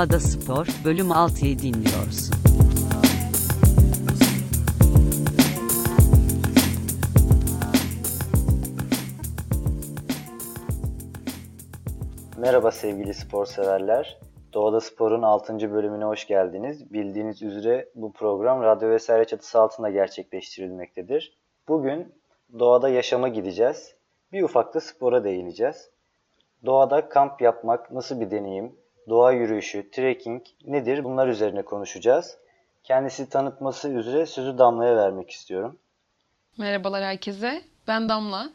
Doğada Spor bölüm 6'yı dinliyorsun. Merhaba sevgili spor severler. Doğada Spor'un 6. bölümüne hoş geldiniz. Bildiğiniz üzere bu program radyo vesaire çatısı altında gerçekleştirilmektedir. Bugün doğada yaşama gideceğiz. Bir ufak da spora değineceğiz. Doğada kamp yapmak nasıl bir deneyim? Doğa yürüyüşü, trekking nedir? Bunlar üzerine konuşacağız. Kendisi tanıtması üzere sözü Damla'ya vermek istiyorum. Merhabalar herkese. Ben Damla.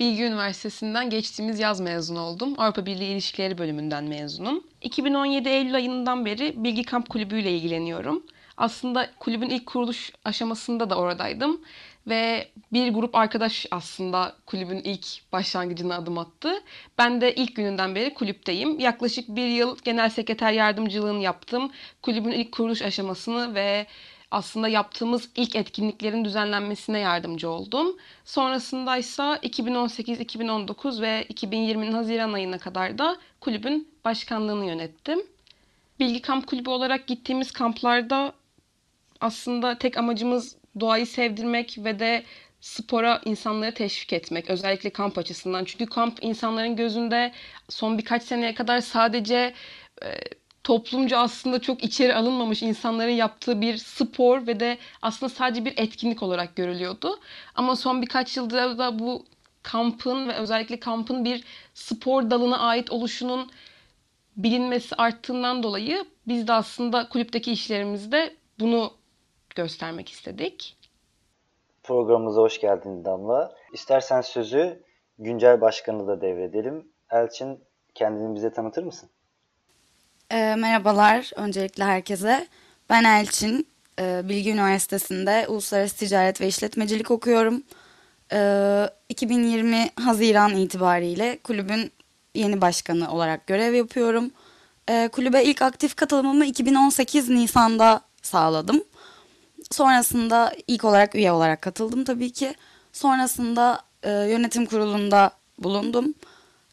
Bilgi Üniversitesi'nden geçtiğimiz yaz mezun oldum. Avrupa Birliği İlişkileri bölümünden mezunum. 2017 Eylül ayından beri Bilgi Kamp Kulübü ile ilgileniyorum. Aslında kulübün ilk kuruluş aşamasında da oradaydım. Ve bir grup arkadaş aslında kulübün ilk başlangıcına adım attı. Ben de ilk gününden beri kulüpteyim. Yaklaşık bir yıl genel sekreter yardımcılığını yaptım. Kulübün ilk kuruluş aşamasını ve aslında yaptığımız ilk etkinliklerin düzenlenmesine yardımcı oldum. Sonrasında ise 2018, 2019 ve 2020'nin Haziran ayına kadar da kulübün başkanlığını yönettim. Bilgi Kamp Kulübü olarak gittiğimiz kamplarda aslında tek amacımız doğayı sevdirmek ve de spora insanları teşvik etmek. Özellikle kamp açısından. Çünkü kamp insanların gözünde son birkaç seneye kadar sadece e, toplumca aslında çok içeri alınmamış insanların yaptığı bir spor ve de aslında sadece bir etkinlik olarak görülüyordu. Ama son birkaç yılda da bu kampın ve özellikle kampın bir spor dalına ait oluşunun bilinmesi arttığından dolayı biz de aslında kulüpteki işlerimizde bunu göstermek istedik. Programımıza hoş geldin Damla. İstersen sözü güncel başkanı da devredelim. Elçin kendini bize tanıtır mısın? E, merhabalar öncelikle herkese. Ben Elçin. E, Bilgi Üniversitesi'nde Uluslararası Ticaret ve İşletmecilik okuyorum. E, ee, 2020 Haziran itibariyle kulübün yeni başkanı olarak görev yapıyorum. E, kulübe ilk aktif katılımımı 2018 Nisan'da sağladım. Sonrasında ilk olarak üye olarak katıldım tabii ki. Sonrasında e, yönetim kurulunda bulundum.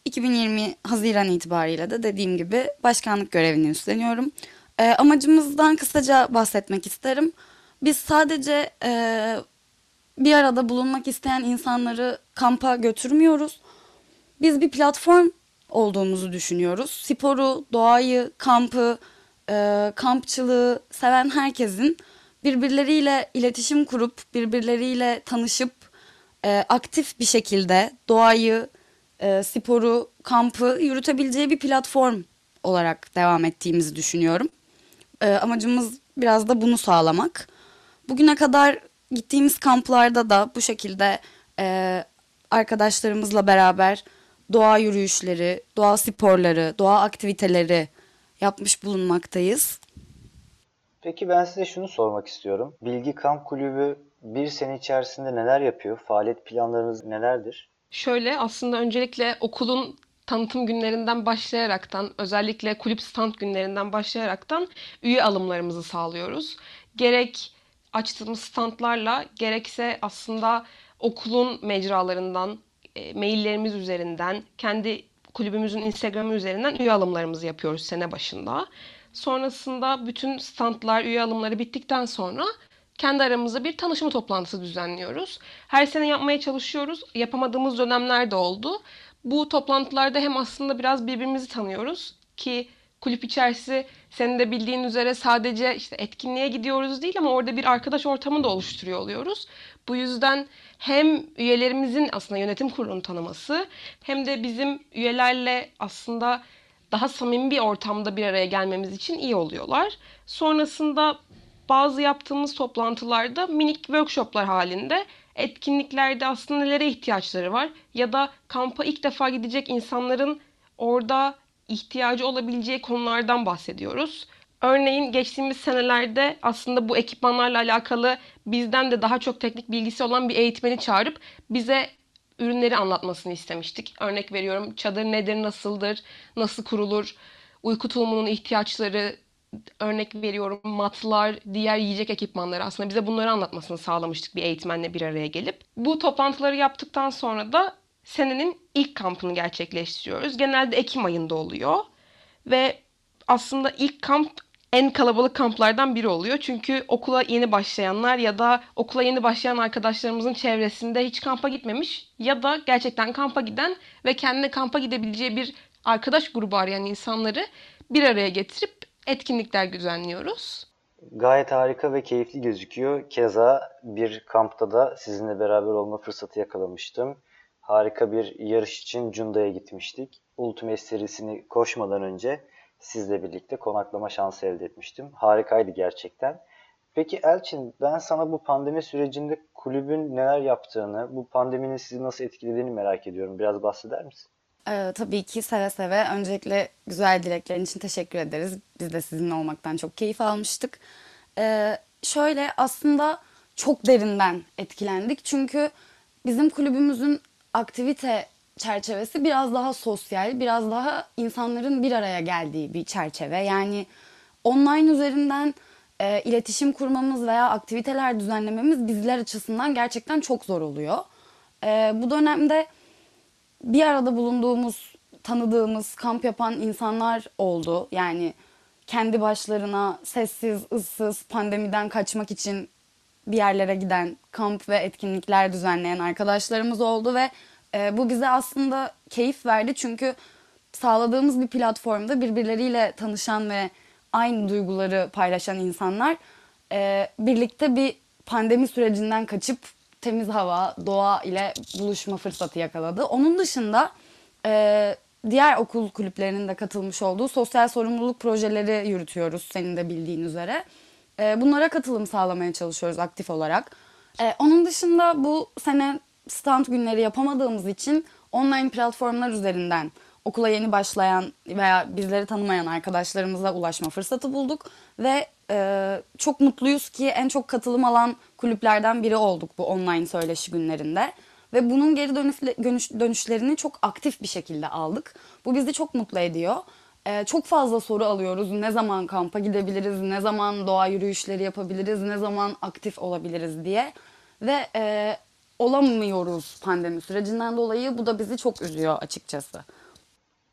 2020 Haziran itibariyle de dediğim gibi başkanlık görevini üstleniyorum. E, amacımızdan kısaca bahsetmek isterim. Biz sadece e, bir arada bulunmak isteyen insanları kampa götürmüyoruz. Biz bir platform olduğumuzu düşünüyoruz. Sporu, doğayı, kampı, e, kampçılığı seven herkesin birbirleriyle iletişim kurup, birbirleriyle tanışıp e, aktif bir şekilde doğayı, e, sporu, kampı yürütebileceği bir platform olarak devam ettiğimizi düşünüyorum. E, amacımız biraz da bunu sağlamak. Bugüne kadar gittiğimiz kamplarda da bu şekilde e, arkadaşlarımızla beraber doğa yürüyüşleri, doğa sporları, doğa aktiviteleri yapmış bulunmaktayız. Peki ben size şunu sormak istiyorum. Bilgi Kamp Kulübü bir sene içerisinde neler yapıyor? Faaliyet planlarınız nelerdir? Şöyle aslında öncelikle okulun tanıtım günlerinden başlayaraktan özellikle kulüp stand günlerinden başlayaraktan üye alımlarımızı sağlıyoruz. Gerek açtığımız standlarla gerekse aslında okulun mecralarından, e, maillerimiz üzerinden, kendi kulübümüzün Instagram'ı üzerinden üye alımlarımızı yapıyoruz sene başında. Sonrasında bütün standlar, üye alımları bittikten sonra kendi aramızda bir tanışma toplantısı düzenliyoruz. Her sene yapmaya çalışıyoruz. Yapamadığımız dönemler de oldu. Bu toplantılarda hem aslında biraz birbirimizi tanıyoruz ki kulüp içerisi senin de bildiğin üzere sadece işte etkinliğe gidiyoruz değil ama orada bir arkadaş ortamı da oluşturuyor oluyoruz. Bu yüzden hem üyelerimizin aslında yönetim kurulunu tanıması hem de bizim üyelerle aslında daha samimi bir ortamda bir araya gelmemiz için iyi oluyorlar. Sonrasında bazı yaptığımız toplantılarda minik workshoplar halinde etkinliklerde aslında nelere ihtiyaçları var ya da kampa ilk defa gidecek insanların orada ihtiyacı olabileceği konulardan bahsediyoruz. Örneğin geçtiğimiz senelerde aslında bu ekipmanlarla alakalı bizden de daha çok teknik bilgisi olan bir eğitmeni çağırıp bize ürünleri anlatmasını istemiştik. Örnek veriyorum çadır nedir, nasıldır, nasıl kurulur, uyku tulumunun ihtiyaçları, örnek veriyorum matlar, diğer yiyecek ekipmanları aslında bize bunları anlatmasını sağlamıştık bir eğitmenle bir araya gelip. Bu toplantıları yaptıktan sonra da senenin ilk kampını gerçekleştiriyoruz. Genelde Ekim ayında oluyor ve aslında ilk kamp en kalabalık kamplardan biri oluyor. Çünkü okula yeni başlayanlar ya da okula yeni başlayan arkadaşlarımızın çevresinde hiç kampa gitmemiş ya da gerçekten kampa giden ve kendine kampa gidebileceği bir arkadaş grubu arayan insanları bir araya getirip etkinlikler düzenliyoruz. Gayet harika ve keyifli gözüküyor. Keza bir kampta da sizinle beraber olma fırsatı yakalamıştım. Harika bir yarış için Cunda'ya gitmiştik. Ultimate serisini koşmadan önce sizle birlikte konaklama şansı elde etmiştim. Harikaydı gerçekten. Peki Elçin, ben sana bu pandemi sürecinde kulübün neler yaptığını, bu pandeminin sizi nasıl etkilediğini merak ediyorum. Biraz bahseder misin? Ee, tabii ki seve seve. Öncelikle güzel dileklerin için teşekkür ederiz. Biz de sizinle olmaktan çok keyif almıştık. Ee, şöyle aslında çok derinden etkilendik. Çünkü bizim kulübümüzün aktivite çerçevesi biraz daha sosyal, biraz daha insanların bir araya geldiği bir çerçeve. Yani online üzerinden e, iletişim kurmamız veya aktiviteler düzenlememiz bizler açısından gerçekten çok zor oluyor. E, bu dönemde bir arada bulunduğumuz, tanıdığımız, kamp yapan insanlar oldu. Yani kendi başlarına sessiz, ıssız, pandemiden kaçmak için bir yerlere giden, kamp ve etkinlikler düzenleyen arkadaşlarımız oldu ve e, bu bize aslında keyif verdi. Çünkü sağladığımız bir platformda birbirleriyle tanışan ve aynı duyguları paylaşan insanlar e, birlikte bir pandemi sürecinden kaçıp temiz hava, doğa ile buluşma fırsatı yakaladı. Onun dışında e, diğer okul kulüplerinin de katılmış olduğu sosyal sorumluluk projeleri yürütüyoruz senin de bildiğin üzere. E, bunlara katılım sağlamaya çalışıyoruz aktif olarak. E, onun dışında bu sene stand günleri yapamadığımız için online platformlar üzerinden okula yeni başlayan veya bizleri tanımayan arkadaşlarımıza ulaşma fırsatı bulduk ve e, çok mutluyuz ki en çok katılım alan kulüplerden biri olduk bu online söyleşi günlerinde ve bunun geri dönüş, dönüşlerini çok aktif bir şekilde aldık. Bu bizi çok mutlu ediyor. E, çok fazla soru alıyoruz. Ne zaman kampa gidebiliriz, ne zaman doğa yürüyüşleri yapabiliriz, ne zaman aktif olabiliriz diye ve e, olamıyoruz pandemi sürecinden dolayı. Bu da bizi çok üzüyor açıkçası.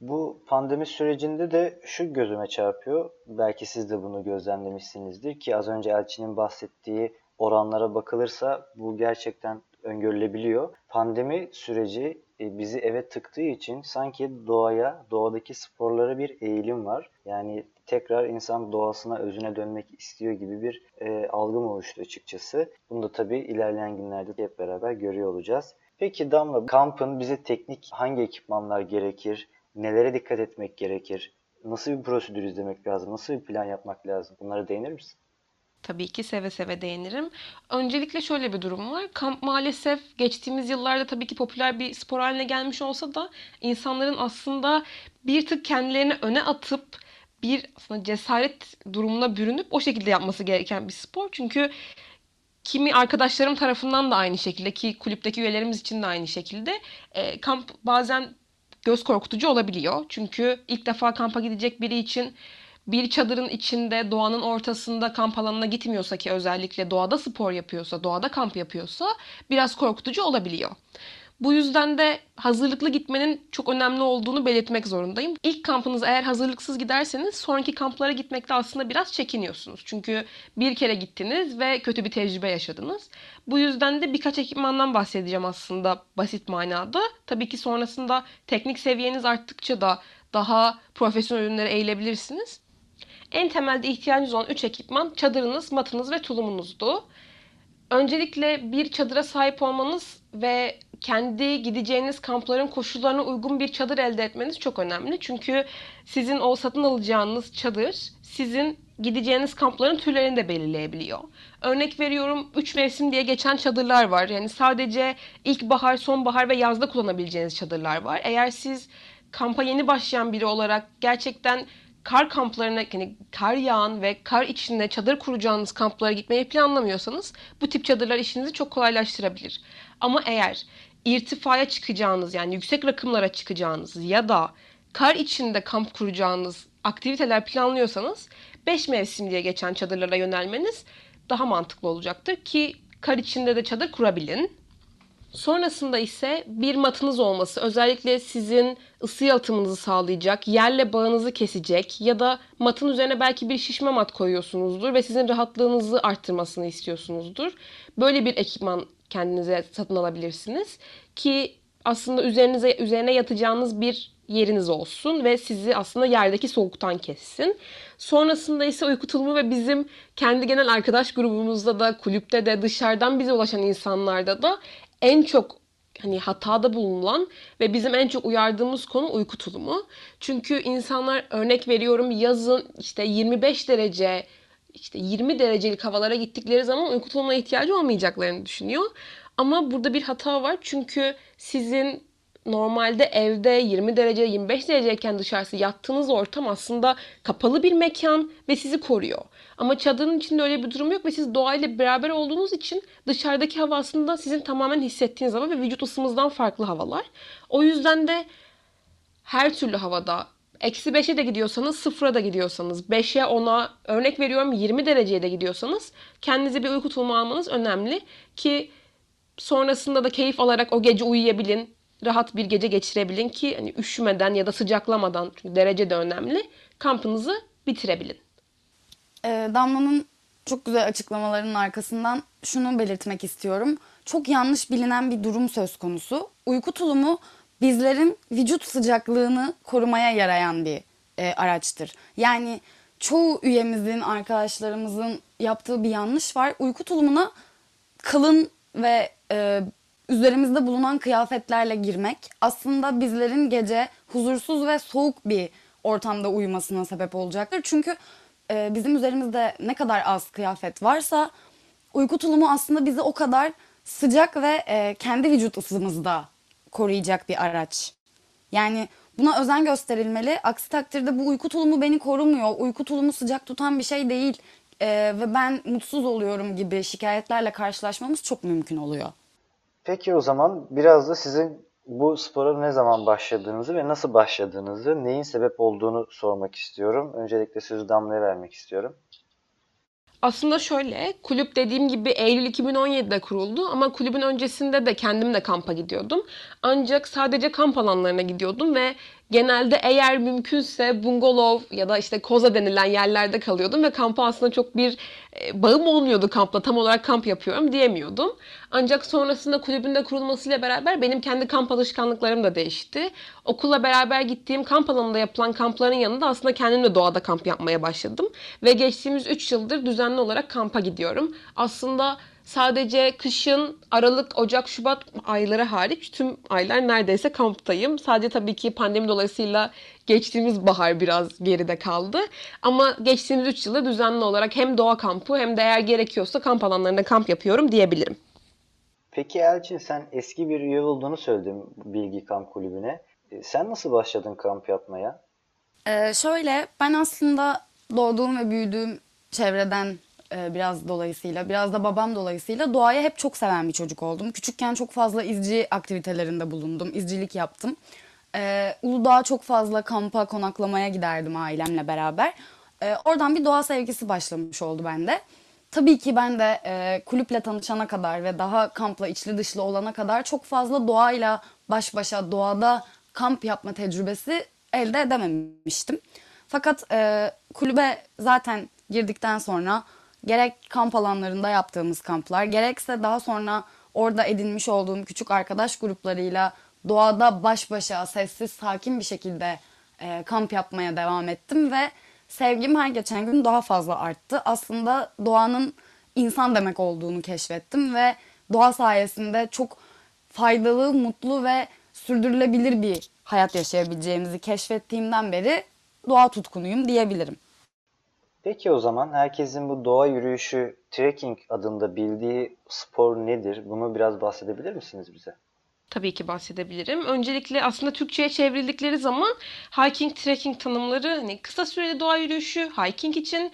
Bu pandemi sürecinde de şu gözüme çarpıyor. Belki siz de bunu gözlemlemişsinizdir ki az önce Elçin'in bahsettiği oranlara bakılırsa bu gerçekten öngörülebiliyor. Pandemi süreci e, bizi eve tıktığı için sanki doğaya, doğadaki sporlara bir eğilim var. Yani tekrar insan doğasına, özüne dönmek istiyor gibi bir e, algım oluştu açıkçası. Bunu da tabii ilerleyen günlerde hep beraber görüyor olacağız. Peki Damla, kampın bize teknik hangi ekipmanlar gerekir? Nelere dikkat etmek gerekir? Nasıl bir prosedür izlemek lazım? Nasıl bir plan yapmak lazım? Bunlara değinir misin? Tabii ki seve seve değinirim. Öncelikle şöyle bir durum var. Kamp maalesef geçtiğimiz yıllarda tabii ki popüler bir spor haline gelmiş olsa da insanların aslında bir tık kendilerini öne atıp bir aslında cesaret durumuna bürünüp o şekilde yapması gereken bir spor. Çünkü kimi arkadaşlarım tarafından da aynı şekilde ki kulüpteki üyelerimiz için de aynı şekilde e, kamp bazen göz korkutucu olabiliyor. Çünkü ilk defa kampa gidecek biri için bir çadırın içinde doğanın ortasında kamp alanına gitmiyorsa ki özellikle doğada spor yapıyorsa, doğada kamp yapıyorsa biraz korkutucu olabiliyor. Bu yüzden de hazırlıklı gitmenin çok önemli olduğunu belirtmek zorundayım. İlk kampınız eğer hazırlıksız giderseniz sonraki kamplara gitmekte aslında biraz çekiniyorsunuz. Çünkü bir kere gittiniz ve kötü bir tecrübe yaşadınız. Bu yüzden de birkaç ekipmandan bahsedeceğim aslında basit manada. Tabii ki sonrasında teknik seviyeniz arttıkça da daha profesyonel ürünlere eğilebilirsiniz. En temelde ihtiyacınız olan 3 ekipman çadırınız, matınız ve tulumunuzdu. Öncelikle bir çadıra sahip olmanız ve kendi gideceğiniz kampların koşullarına uygun bir çadır elde etmeniz çok önemli. Çünkü sizin o satın alacağınız çadır sizin gideceğiniz kampların türlerini de belirleyebiliyor. Örnek veriyorum 3 mevsim diye geçen çadırlar var. Yani sadece ilkbahar, sonbahar ve yazda kullanabileceğiniz çadırlar var. Eğer siz kampa yeni başlayan biri olarak gerçekten kar kamplarına yani kar yağan ve kar içinde çadır kuracağınız kamplara gitmeyi planlamıyorsanız bu tip çadırlar işinizi çok kolaylaştırabilir. Ama eğer irtifaya çıkacağınız yani yüksek rakımlara çıkacağınız ya da kar içinde kamp kuracağınız aktiviteler planlıyorsanız 5 mevsim diye geçen çadırlara yönelmeniz daha mantıklı olacaktır ki kar içinde de çadır kurabilin. Sonrasında ise bir matınız olması özellikle sizin ısı yalıtımınızı sağlayacak, yerle bağınızı kesecek ya da matın üzerine belki bir şişme mat koyuyorsunuzdur ve sizin rahatlığınızı arttırmasını istiyorsunuzdur. Böyle bir ekipman kendinize satın alabilirsiniz ki aslında üzerinize üzerine yatacağınız bir yeriniz olsun ve sizi aslında yerdeki soğuktan kessin. Sonrasında ise uyku tulumu ve bizim kendi genel arkadaş grubumuzda da kulüpte de dışarıdan bize ulaşan insanlarda da en çok hani hatada bulunan ve bizim en çok uyardığımız konu uyku tulumu. Çünkü insanlar örnek veriyorum yazın işte 25 derece işte 20 derecelik havalara gittikleri zaman uyku tulumuna ihtiyacı olmayacaklarını düşünüyor. Ama burada bir hata var çünkü sizin normalde evde 20 derece 25 dereceyken dışarısı yattığınız ortam aslında kapalı bir mekan ve sizi koruyor. Ama çadırın içinde öyle bir durum yok ve siz doğayla beraber olduğunuz için dışarıdaki hava aslında sizin tamamen hissettiğiniz hava ve vücut ısımızdan farklı havalar. O yüzden de her türlü havada eksi 5'e de gidiyorsanız sıfıra da gidiyorsanız 5'e 10'a örnek veriyorum 20 dereceye de gidiyorsanız kendinize bir uyku tulumu almanız önemli ki sonrasında da keyif alarak o gece uyuyabilin rahat bir gece geçirebilin ki hani üşümeden ya da sıcaklamadan çünkü derece de önemli kampınızı bitirebilin. E, Damla'nın çok güzel açıklamalarının arkasından şunu belirtmek istiyorum. Çok yanlış bilinen bir durum söz konusu. Uyku tulumu bizlerin vücut sıcaklığını korumaya yarayan bir e, araçtır. Yani çoğu üyemizin, arkadaşlarımızın yaptığı bir yanlış var. Uyku tulumuna kalın ve e, üzerimizde bulunan kıyafetlerle girmek aslında bizlerin gece huzursuz ve soğuk bir ortamda uyumasına sebep olacaktır. Çünkü e, bizim üzerimizde ne kadar az kıyafet varsa uyku tulumu aslında bizi o kadar sıcak ve e, kendi vücut ısımızda koruyacak bir araç. Yani buna özen gösterilmeli. Aksi takdirde bu uyku tulumu beni korumuyor. Uyku tulumu sıcak tutan bir şey değil. e, ve ben mutsuz oluyorum gibi şikayetlerle karşılaşmamız çok mümkün oluyor. Peki o zaman biraz da sizin bu spora ne zaman başladığınızı ve nasıl başladığınızı, neyin sebep olduğunu sormak istiyorum. Öncelikle sözü Damla'ya vermek istiyorum. Aslında şöyle, kulüp dediğim gibi Eylül 2017'de kuruldu ama kulübün öncesinde de kendim de kampa gidiyordum. Ancak sadece kamp alanlarına gidiyordum ve genelde eğer mümkünse bungalov ya da işte koza denilen yerlerde kalıyordum ve kampa aslında çok bir e, bağım olmuyordu kampla. Tam olarak kamp yapıyorum diyemiyordum. Ancak sonrasında kulübün de kurulmasıyla beraber benim kendi kamp alışkanlıklarım da değişti. Okulla beraber gittiğim kamp alanında yapılan kampların yanında aslında kendim de doğada kamp yapmaya başladım. Ve geçtiğimiz 3 yıldır düzenli olarak kampa gidiyorum. Aslında Sadece kışın Aralık, Ocak, Şubat ayları hariç tüm aylar neredeyse kamptayım. Sadece tabii ki pandemi dolayısıyla geçtiğimiz bahar biraz geride kaldı. Ama geçtiğimiz 3 yılda düzenli olarak hem doğa kampı hem de eğer gerekiyorsa kamp alanlarında kamp yapıyorum diyebilirim. Peki Elçin sen eski bir üye olduğunu söyledin Bilgi Kamp Kulübü'ne. E, Sen nasıl başladın kamp yapmaya? Ee, şöyle ben aslında doğduğum ve büyüdüğüm çevreden e, biraz dolayısıyla biraz da babam dolayısıyla doğayı hep çok seven bir çocuk oldum. Küçükken çok fazla izci aktivitelerinde bulundum. izcilik yaptım. Ee, Uludağ'a çok fazla kampa konaklamaya giderdim ailemle beraber. Ee, oradan bir doğa sevgisi başlamış oldu bende. Tabii ki ben de e, kulüple tanışana kadar ve daha kampla içli dışlı olana kadar çok fazla doğayla baş başa doğada kamp yapma tecrübesi elde edememiştim. Fakat e, kulübe zaten girdikten sonra gerek kamp alanlarında yaptığımız kamplar gerekse daha sonra orada edinmiş olduğum küçük arkadaş gruplarıyla doğada baş başa sessiz sakin bir şekilde e, kamp yapmaya devam ettim ve sevgim her geçen gün daha fazla arttı. Aslında doğanın insan demek olduğunu keşfettim ve doğa sayesinde çok faydalı, mutlu ve sürdürülebilir bir hayat yaşayabileceğimizi keşfettiğimden beri doğa tutkunuyum diyebilirim. Peki o zaman herkesin bu doğa yürüyüşü trekking adında bildiği spor nedir? Bunu biraz bahsedebilir misiniz bize? Tabii ki bahsedebilirim. Öncelikle aslında Türkçe'ye çevrildikleri zaman hiking, trekking tanımları hani kısa süreli doğa yürüyüşü hiking için,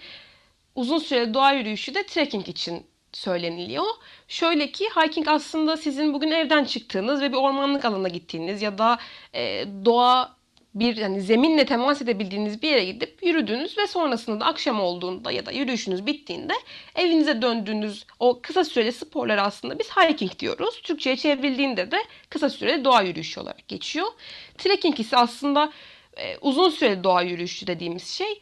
uzun süreli doğa yürüyüşü de trekking için söyleniliyor. Şöyle ki hiking aslında sizin bugün evden çıktığınız ve bir ormanlık alana gittiğiniz ya da e, doğa bir yani zeminle temas edebildiğiniz bir yere gidip yürüdünüz ve sonrasında da akşam olduğunda ya da yürüyüşünüz bittiğinde evinize döndüğünüz o kısa süreli sporlara aslında biz hiking diyoruz. Türkçe'ye çevrildiğinde de kısa süreli doğa yürüyüşü olarak geçiyor. Trekking ise aslında e, uzun süreli doğa yürüyüşü dediğimiz şey.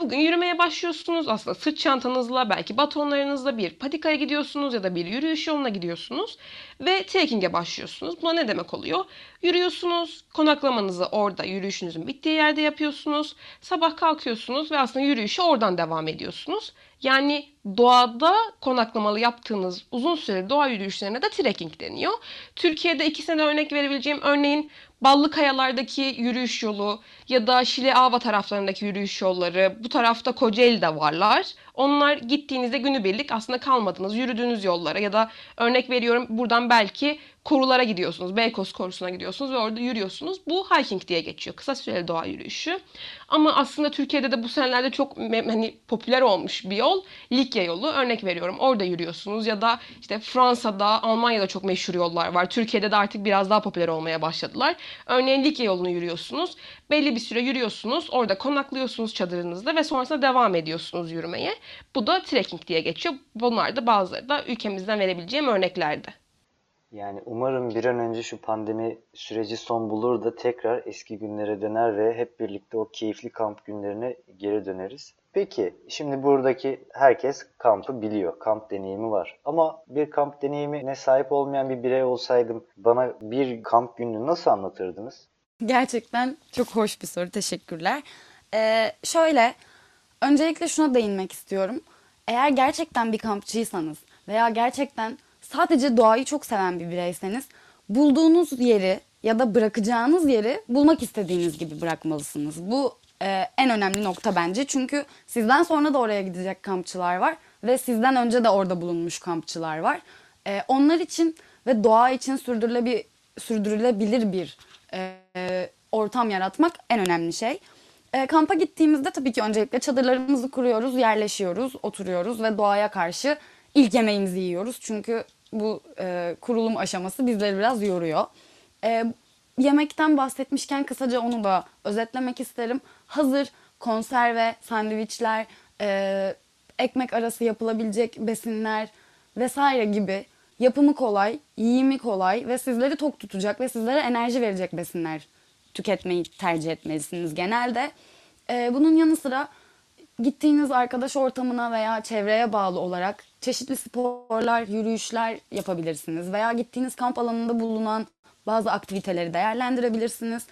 Bugün yürümeye başlıyorsunuz. Aslında sırt çantanızla, belki batonlarınızla bir patikaya gidiyorsunuz ya da bir yürüyüş yoluna gidiyorsunuz ve trekking'e başlıyorsunuz. Buna ne demek oluyor? Yürüyorsunuz, konaklamanızı orada yürüyüşünüzün bittiği yerde yapıyorsunuz. Sabah kalkıyorsunuz ve aslında yürüyüşe oradan devam ediyorsunuz. Yani doğada konaklamalı yaptığınız uzun süreli doğa yürüyüşlerine de trekking deniyor. Türkiye'de ikisine de örnek verebileceğim örneğin Ballı Kayalar'daki yürüyüş yolu ya da Şile Ava taraflarındaki yürüyüş yolları, bu tarafta Kocaeli'de varlar. Onlar gittiğinizde günübirlik aslında kalmadınız, yürüdüğünüz yollara ya da örnek veriyorum buradan belki korulara gidiyorsunuz, Beykoz korusuna gidiyorsunuz ve orada yürüyorsunuz. Bu hiking diye geçiyor, kısa süreli doğa yürüyüşü. Ama aslında Türkiye'de de bu senelerde çok hani popüler olmuş bir yol Likya yolu. Örnek veriyorum orada yürüyorsunuz ya da işte Fransa'da, Almanya'da çok meşhur yollar var. Türkiye'de de artık biraz daha popüler olmaya başladılar. Örneğin Likya yolunu yürüyorsunuz. Belli bir süre yürüyorsunuz. Orada konaklıyorsunuz çadırınızda ve sonrasında devam ediyorsunuz yürümeye. Bu da trekking diye geçiyor. Bunlar da bazıları da ülkemizden verebileceğim örneklerdi. Yani umarım bir an önce şu pandemi süreci son bulur da tekrar eski günlere döner ve hep birlikte o keyifli kamp günlerine geri döneriz. Peki şimdi buradaki herkes kampı biliyor. Kamp deneyimi var. Ama bir kamp deneyimine sahip olmayan bir birey olsaydım bana bir kamp gününü nasıl anlatırdınız? Gerçekten çok hoş bir soru. Teşekkürler. Ee, şöyle, öncelikle şuna değinmek istiyorum. Eğer gerçekten bir kampçıysanız veya gerçekten sadece doğayı çok seven bir bireyseniz bulduğunuz yeri ya da bırakacağınız yeri bulmak istediğiniz gibi bırakmalısınız. Bu e, en önemli nokta bence. Çünkü sizden sonra da oraya gidecek kampçılar var ve sizden önce de orada bulunmuş kampçılar var. E, onlar için ve doğa için sürdürülebilir, sürdürülebilir bir e, ortam yaratmak en önemli şey. E, kampa gittiğimizde tabii ki öncelikle çadırlarımızı kuruyoruz, yerleşiyoruz, oturuyoruz ve doğaya karşı ilk yemeğimizi yiyoruz. Çünkü bu e, kurulum aşaması bizleri biraz yoruyor. E, yemekten bahsetmişken kısaca onu da özetlemek isterim. Hazır konserve, sandviçler, e, ekmek arası yapılabilecek besinler vesaire gibi yapımı kolay, yiyimi kolay ve sizleri tok tutacak ve sizlere enerji verecek besinler tüketmeyi tercih etmelisiniz genelde. Ee, bunun yanı sıra gittiğiniz arkadaş ortamına veya çevreye bağlı olarak çeşitli sporlar, yürüyüşler yapabilirsiniz. Veya gittiğiniz kamp alanında bulunan bazı aktiviteleri değerlendirebilirsiniz.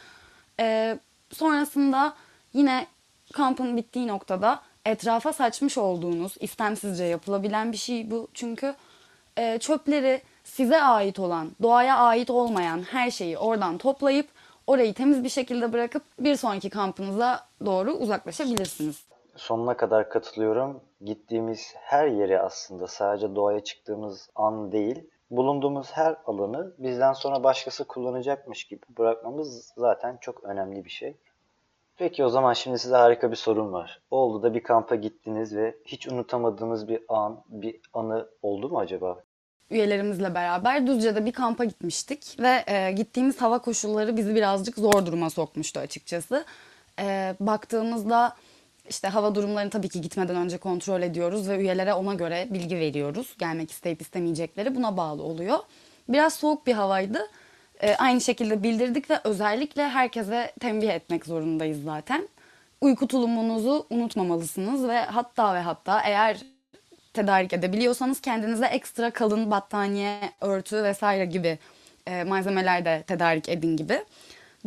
Ee, sonrasında yine kampın bittiği noktada etrafa saçmış olduğunuz istemsizce yapılabilen bir şey bu. Çünkü e, çöpleri size ait olan, doğaya ait olmayan her şeyi oradan toplayıp orayı temiz bir şekilde bırakıp bir sonraki kampınıza doğru uzaklaşabilirsiniz. Sonuna kadar katılıyorum. Gittiğimiz her yere aslında sadece doğaya çıktığımız an değil, bulunduğumuz her alanı bizden sonra başkası kullanacakmış gibi bırakmamız zaten çok önemli bir şey. Peki o zaman şimdi size harika bir sorum var. Oldu da bir kampa gittiniz ve hiç unutamadığınız bir an, bir anı oldu mu acaba? Üyelerimizle beraber Düzce'de bir kampa gitmiştik ve e, gittiğimiz hava koşulları bizi birazcık zor duruma sokmuştu açıkçası. E, baktığımızda işte hava durumlarını tabii ki gitmeden önce kontrol ediyoruz ve üyelere ona göre bilgi veriyoruz. Gelmek isteyip istemeyecekleri buna bağlı oluyor. Biraz soğuk bir havaydı. E, aynı şekilde bildirdik ve özellikle herkese tembih etmek zorundayız zaten. Uyku tulumunuzu unutmamalısınız ve hatta ve hatta eğer tedarik edebiliyorsanız kendinize ekstra kalın battaniye, örtü vesaire gibi e, malzemeler de tedarik edin gibi.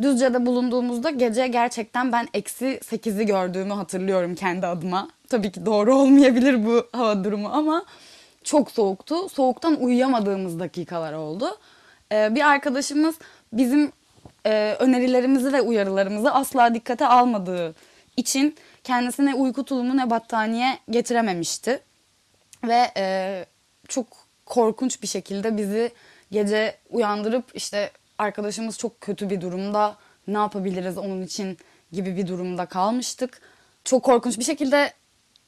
Düzce'de bulunduğumuzda gece gerçekten ben eksi 8'i gördüğümü hatırlıyorum kendi adıma. Tabii ki doğru olmayabilir bu hava durumu ama çok soğuktu. Soğuktan uyuyamadığımız dakikalar oldu. Ee, bir arkadaşımız bizim e, önerilerimizi ve uyarılarımızı asla dikkate almadığı için kendisine uyku tulumu ne battaniye getirememişti. Ve e, çok korkunç bir şekilde bizi gece uyandırıp işte arkadaşımız çok kötü bir durumda ne yapabiliriz onun için gibi bir durumda kalmıştık. Çok korkunç bir şekilde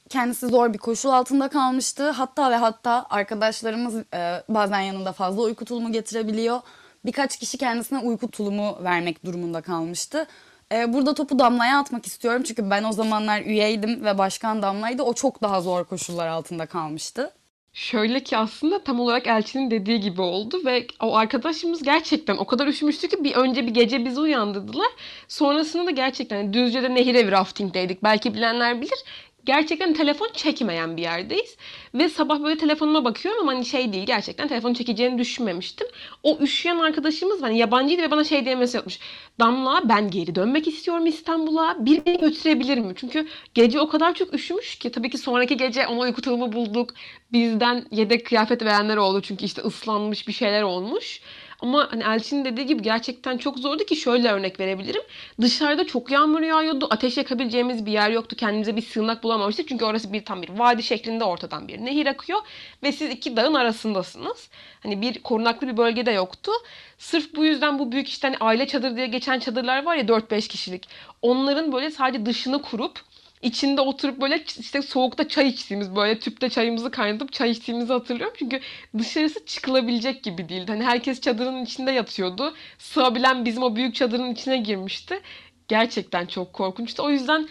kendisi zor bir koşul altında kalmıştı. Hatta ve hatta arkadaşlarımız e, bazen yanında fazla uyku tulumu getirebiliyor. Birkaç kişi kendisine uyku tulumu vermek durumunda kalmıştı. Ee, burada topu Damla'ya atmak istiyorum çünkü ben o zamanlar üyeydim ve başkan Damla'ydı. O çok daha zor koşullar altında kalmıştı. Şöyle ki aslında tam olarak Elçin'in dediği gibi oldu ve o arkadaşımız gerçekten o kadar üşümüştü ki bir önce bir gece bizi uyandırdılar. Sonrasında da gerçekten Düzce'de nehir evi raftingdeydik. Belki bilenler bilir. Gerçekten telefon çekmeyen bir yerdeyiz. Ve sabah böyle telefonuma bakıyorum ama hani şey değil gerçekten telefon çekeceğini düşünmemiştim. O üşüyen arkadaşımız hani yabancıydı ve bana şey diye mesaj atmış. Damla ben geri dönmek istiyorum İstanbul'a. Bir beni götürebilir mi? Çünkü gece o kadar çok üşümüş ki. Tabii ki sonraki gece ona uyku tulumu bulduk. Bizden yedek kıyafet verenler oldu. Çünkü işte ıslanmış bir şeyler olmuş. Ama hani Elçin'in dediği gibi gerçekten çok zordu ki şöyle örnek verebilirim. Dışarıda çok yağmur yağıyordu. Ateş yakabileceğimiz bir yer yoktu. Kendimize bir sığınak bulamamıştık. Çünkü orası bir tam bir vadi şeklinde ortadan bir nehir akıyor. Ve siz iki dağın arasındasınız. Hani bir korunaklı bir bölge de yoktu. Sırf bu yüzden bu büyük işte hani aile çadır diye geçen çadırlar var ya 4-5 kişilik. Onların böyle sadece dışını kurup içinde oturup böyle işte soğukta çay içtiğimiz böyle tüpte çayımızı kaynatıp çay içtiğimizi hatırlıyorum. Çünkü dışarısı çıkılabilecek gibi değildi. Hani herkes çadırın içinde yatıyordu. Sığabilen bizim o büyük çadırın içine girmişti. Gerçekten çok korkunçtu. O yüzden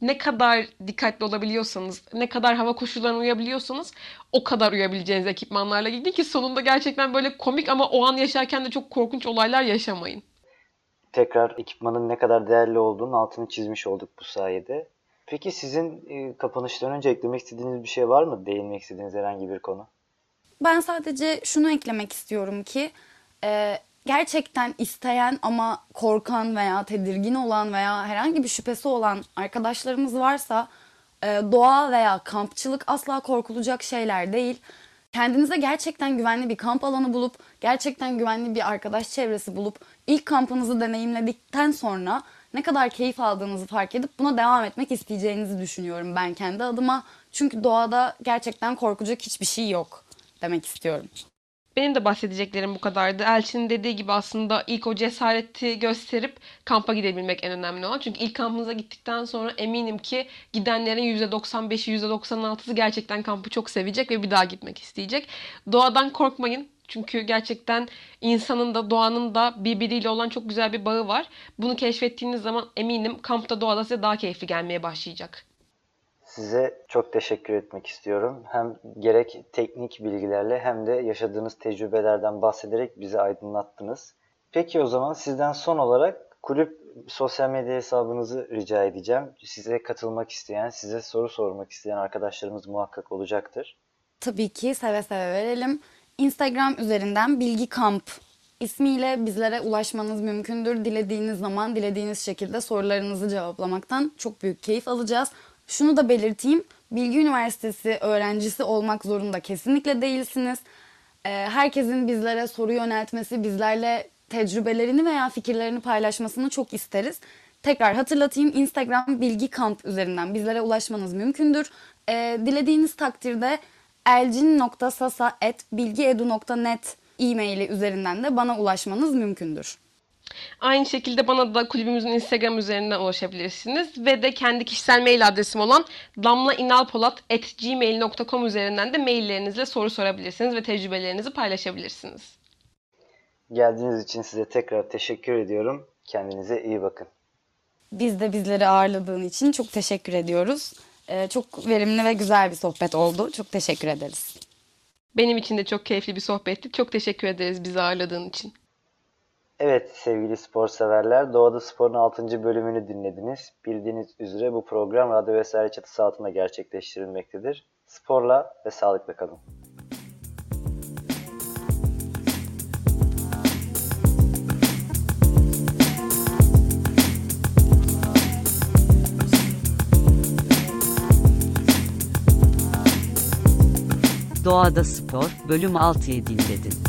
ne kadar dikkatli olabiliyorsanız, ne kadar hava koşullarına uyabiliyorsanız o kadar uyabileceğiniz ekipmanlarla gidin ki sonunda gerçekten böyle komik ama o an yaşarken de çok korkunç olaylar yaşamayın. Tekrar ekipmanın ne kadar değerli olduğunu altını çizmiş olduk bu sayede. Peki sizin e, kapanıştan önce eklemek istediğiniz bir şey var mı? Değinmek istediğiniz herhangi bir konu? Ben sadece şunu eklemek istiyorum ki e, gerçekten isteyen ama korkan veya tedirgin olan veya herhangi bir şüphesi olan arkadaşlarımız varsa e, doğa veya kampçılık asla korkulacak şeyler değil. Kendinize gerçekten güvenli bir kamp alanı bulup, gerçekten güvenli bir arkadaş çevresi bulup, ilk kampınızı deneyimledikten sonra ne kadar keyif aldığınızı fark edip buna devam etmek isteyeceğinizi düşünüyorum ben kendi adıma. Çünkü doğada gerçekten korkacak hiçbir şey yok demek istiyorum. Benim de bahsedeceklerim bu kadardı. Elçin'in dediği gibi aslında ilk o cesareti gösterip kampa gidebilmek en önemli olan. Çünkü ilk kampınıza gittikten sonra eminim ki gidenlerin %95'i %96'sı gerçekten kampı çok sevecek ve bir daha gitmek isteyecek. Doğadan korkmayın. Çünkü gerçekten insanın da doğanın da birbiriyle olan çok güzel bir bağı var. Bunu keşfettiğiniz zaman eminim kampta doğada size daha keyifli gelmeye başlayacak. Size çok teşekkür etmek istiyorum. Hem gerek teknik bilgilerle hem de yaşadığınız tecrübelerden bahsederek bizi aydınlattınız. Peki o zaman sizden son olarak kulüp sosyal medya hesabınızı rica edeceğim. Size katılmak isteyen, size soru sormak isteyen arkadaşlarımız muhakkak olacaktır. Tabii ki seve seve verelim. Instagram üzerinden Bilgi Kamp ismiyle bizlere ulaşmanız mümkündür. Dilediğiniz zaman, dilediğiniz şekilde sorularınızı cevaplamaktan çok büyük keyif alacağız. Şunu da belirteyim. Bilgi Üniversitesi öğrencisi olmak zorunda kesinlikle değilsiniz. Ee, herkesin bizlere soru yöneltmesi, bizlerle tecrübelerini veya fikirlerini paylaşmasını çok isteriz. Tekrar hatırlatayım Instagram Bilgi Kamp üzerinden bizlere ulaşmanız mümkündür. Ee, dilediğiniz takdirde elcin.sasa.bilgiedu.net e-maili üzerinden de bana ulaşmanız mümkündür. Aynı şekilde bana da kulübümüzün Instagram üzerinden ulaşabilirsiniz. Ve de kendi kişisel mail adresim olan damlainalpolat.gmail.com üzerinden de maillerinizle soru sorabilirsiniz ve tecrübelerinizi paylaşabilirsiniz. Geldiğiniz için size tekrar teşekkür ediyorum. Kendinize iyi bakın. Biz de bizleri ağırladığın için çok teşekkür ediyoruz. Ee, çok verimli ve güzel bir sohbet oldu. Çok teşekkür ederiz. Benim için de çok keyifli bir sohbetti. Çok teşekkür ederiz bizi ağırladığın için. Evet sevgili spor severler, Doğada Spor'un 6. bölümünü dinlediniz. Bildiğiniz üzere bu program radyo vesaire çatısı altında gerçekleştirilmektedir. Sporla ve sağlıkla kalın. Doğada Spor, bölüm 6'yı dinledin.